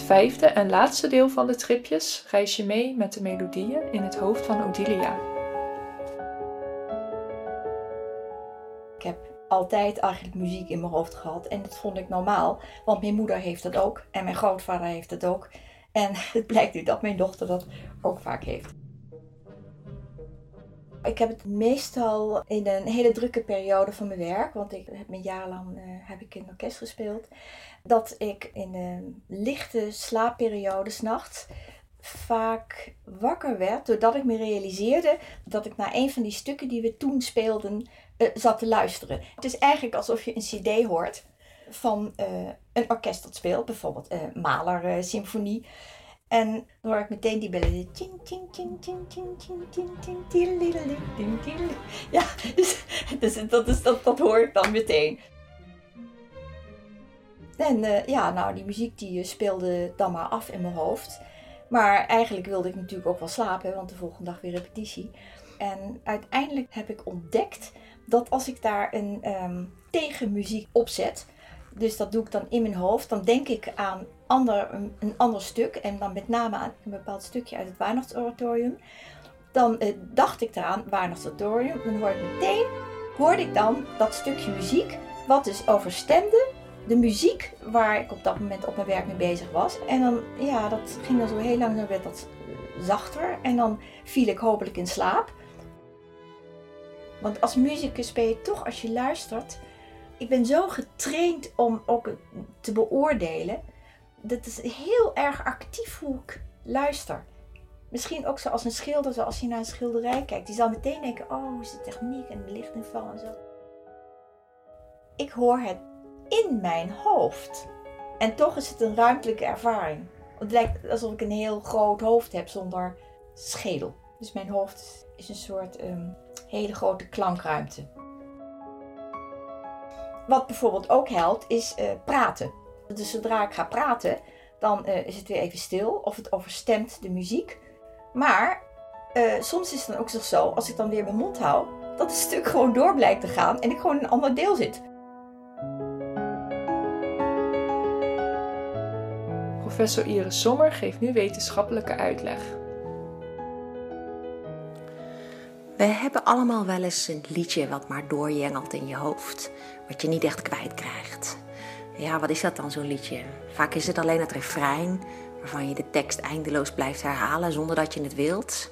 vijfde en laatste deel van de tripjes reis je mee met de melodieën in het hoofd van Odilia. Ik heb altijd eigenlijk muziek in mijn hoofd gehad en dat vond ik normaal, want mijn moeder heeft het ook en mijn grootvader heeft het ook. En het blijkt nu dat mijn dochter dat ook vaak heeft. Ik heb het meestal in een hele drukke periode van mijn werk, want ik heb een jaar lang uh, heb ik in orkest gespeeld, dat ik in een lichte slaapperiode s'nachts vaak wakker werd doordat ik me realiseerde dat ik naar een van die stukken die we toen speelden uh, zat te luisteren. Het is eigenlijk alsof je een cd hoort van uh, een orkest dat speelt, bijvoorbeeld Mahler Symfonie. En dan hoor ik meteen die bellen. Ja, dus, dus dat, is, dat, dat hoor ik dan meteen. En uh, ja, nou, die muziek die speelde dan maar af in mijn hoofd. Maar eigenlijk wilde ik natuurlijk ook wel slapen, want de volgende dag weer repetitie. En uiteindelijk heb ik ontdekt dat als ik daar een um, tegenmuziek opzet, dus dat doe ik dan in mijn hoofd, dan denk ik aan ander, een, ander stuk en dan met name aan een bepaald stukje uit het Weihnachtsoratorium. Dan eh, dacht ik eraan, Weihnachtsoratorium, dan hoorde ik meteen, hoorde ik dan dat stukje muziek, wat dus overstemde de muziek waar ik op dat moment op mijn werk mee bezig was. En dan, ja, dat ging dan zo heel langzaam, werd dat zachter en dan viel ik hopelijk in slaap. Want als muzikus ben je toch, als je luistert, ik ben zo getraind om ook te beoordelen. Dat is heel erg actief hoe ik luister. Misschien ook zoals een schilder, zoals je naar een schilderij kijkt. Die zal meteen denken, oh, is de techniek en de lichtinval en zo. Ik hoor het in mijn hoofd. En toch is het een ruimtelijke ervaring. Het lijkt alsof ik een heel groot hoofd heb zonder schedel. Dus mijn hoofd is een soort um, hele grote klankruimte. Wat bijvoorbeeld ook helpt, is uh, praten. Dus zodra ik ga praten, dan uh, is het weer even stil of het overstemt de muziek. Maar uh, soms is het dan ook zo, als ik dan weer mijn mond hou, dat het stuk gewoon door blijkt te gaan en ik gewoon in een ander deel zit. Professor Iris Sommer geeft nu wetenschappelijke uitleg. We hebben allemaal wel eens een liedje wat maar doorjengelt in je hoofd, wat je niet echt kwijtkrijgt. Ja, wat is dat dan, zo'n liedje? Vaak is het alleen het refrein, waarvan je de tekst eindeloos blijft herhalen zonder dat je het wilt.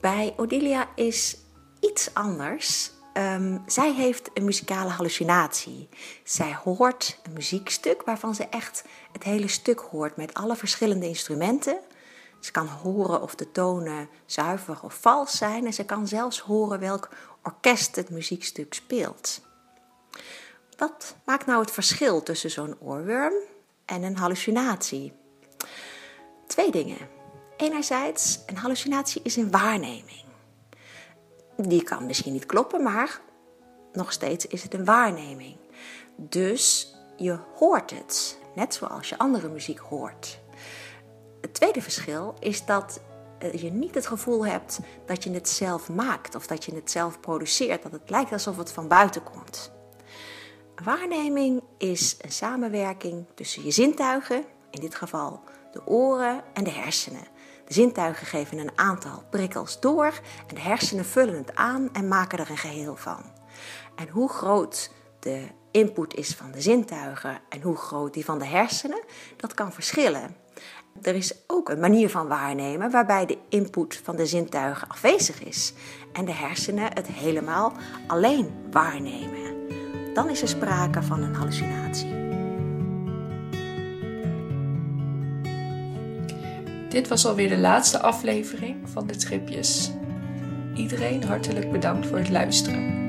Bij Odilia is iets anders. Um, zij heeft een muzikale hallucinatie. Zij hoort een muziekstuk waarvan ze echt het hele stuk hoort met alle verschillende instrumenten. Ze kan horen of de tonen zuiver of vals zijn en ze kan zelfs horen welk orkest het muziekstuk speelt. Wat maakt nou het verschil tussen zo'n oorworm en een hallucinatie? Twee dingen. Enerzijds, een hallucinatie is een waarneming. Die kan misschien niet kloppen, maar nog steeds is het een waarneming. Dus je hoort het, net zoals je andere muziek hoort. Het tweede verschil is dat je niet het gevoel hebt dat je het zelf maakt of dat je het zelf produceert, dat het lijkt alsof het van buiten komt. Waarneming is een samenwerking tussen je zintuigen, in dit geval de oren en de hersenen. De zintuigen geven een aantal prikkels door en de hersenen vullen het aan en maken er een geheel van. En hoe groot de input is van de zintuigen en hoe groot die van de hersenen, dat kan verschillen. Er is ook een manier van waarnemen waarbij de input van de zintuigen afwezig is en de hersenen het helemaal alleen waarnemen. Dan is er sprake van een hallucinatie. Dit was alweer de laatste aflevering van de Tripjes. Iedereen hartelijk bedankt voor het luisteren.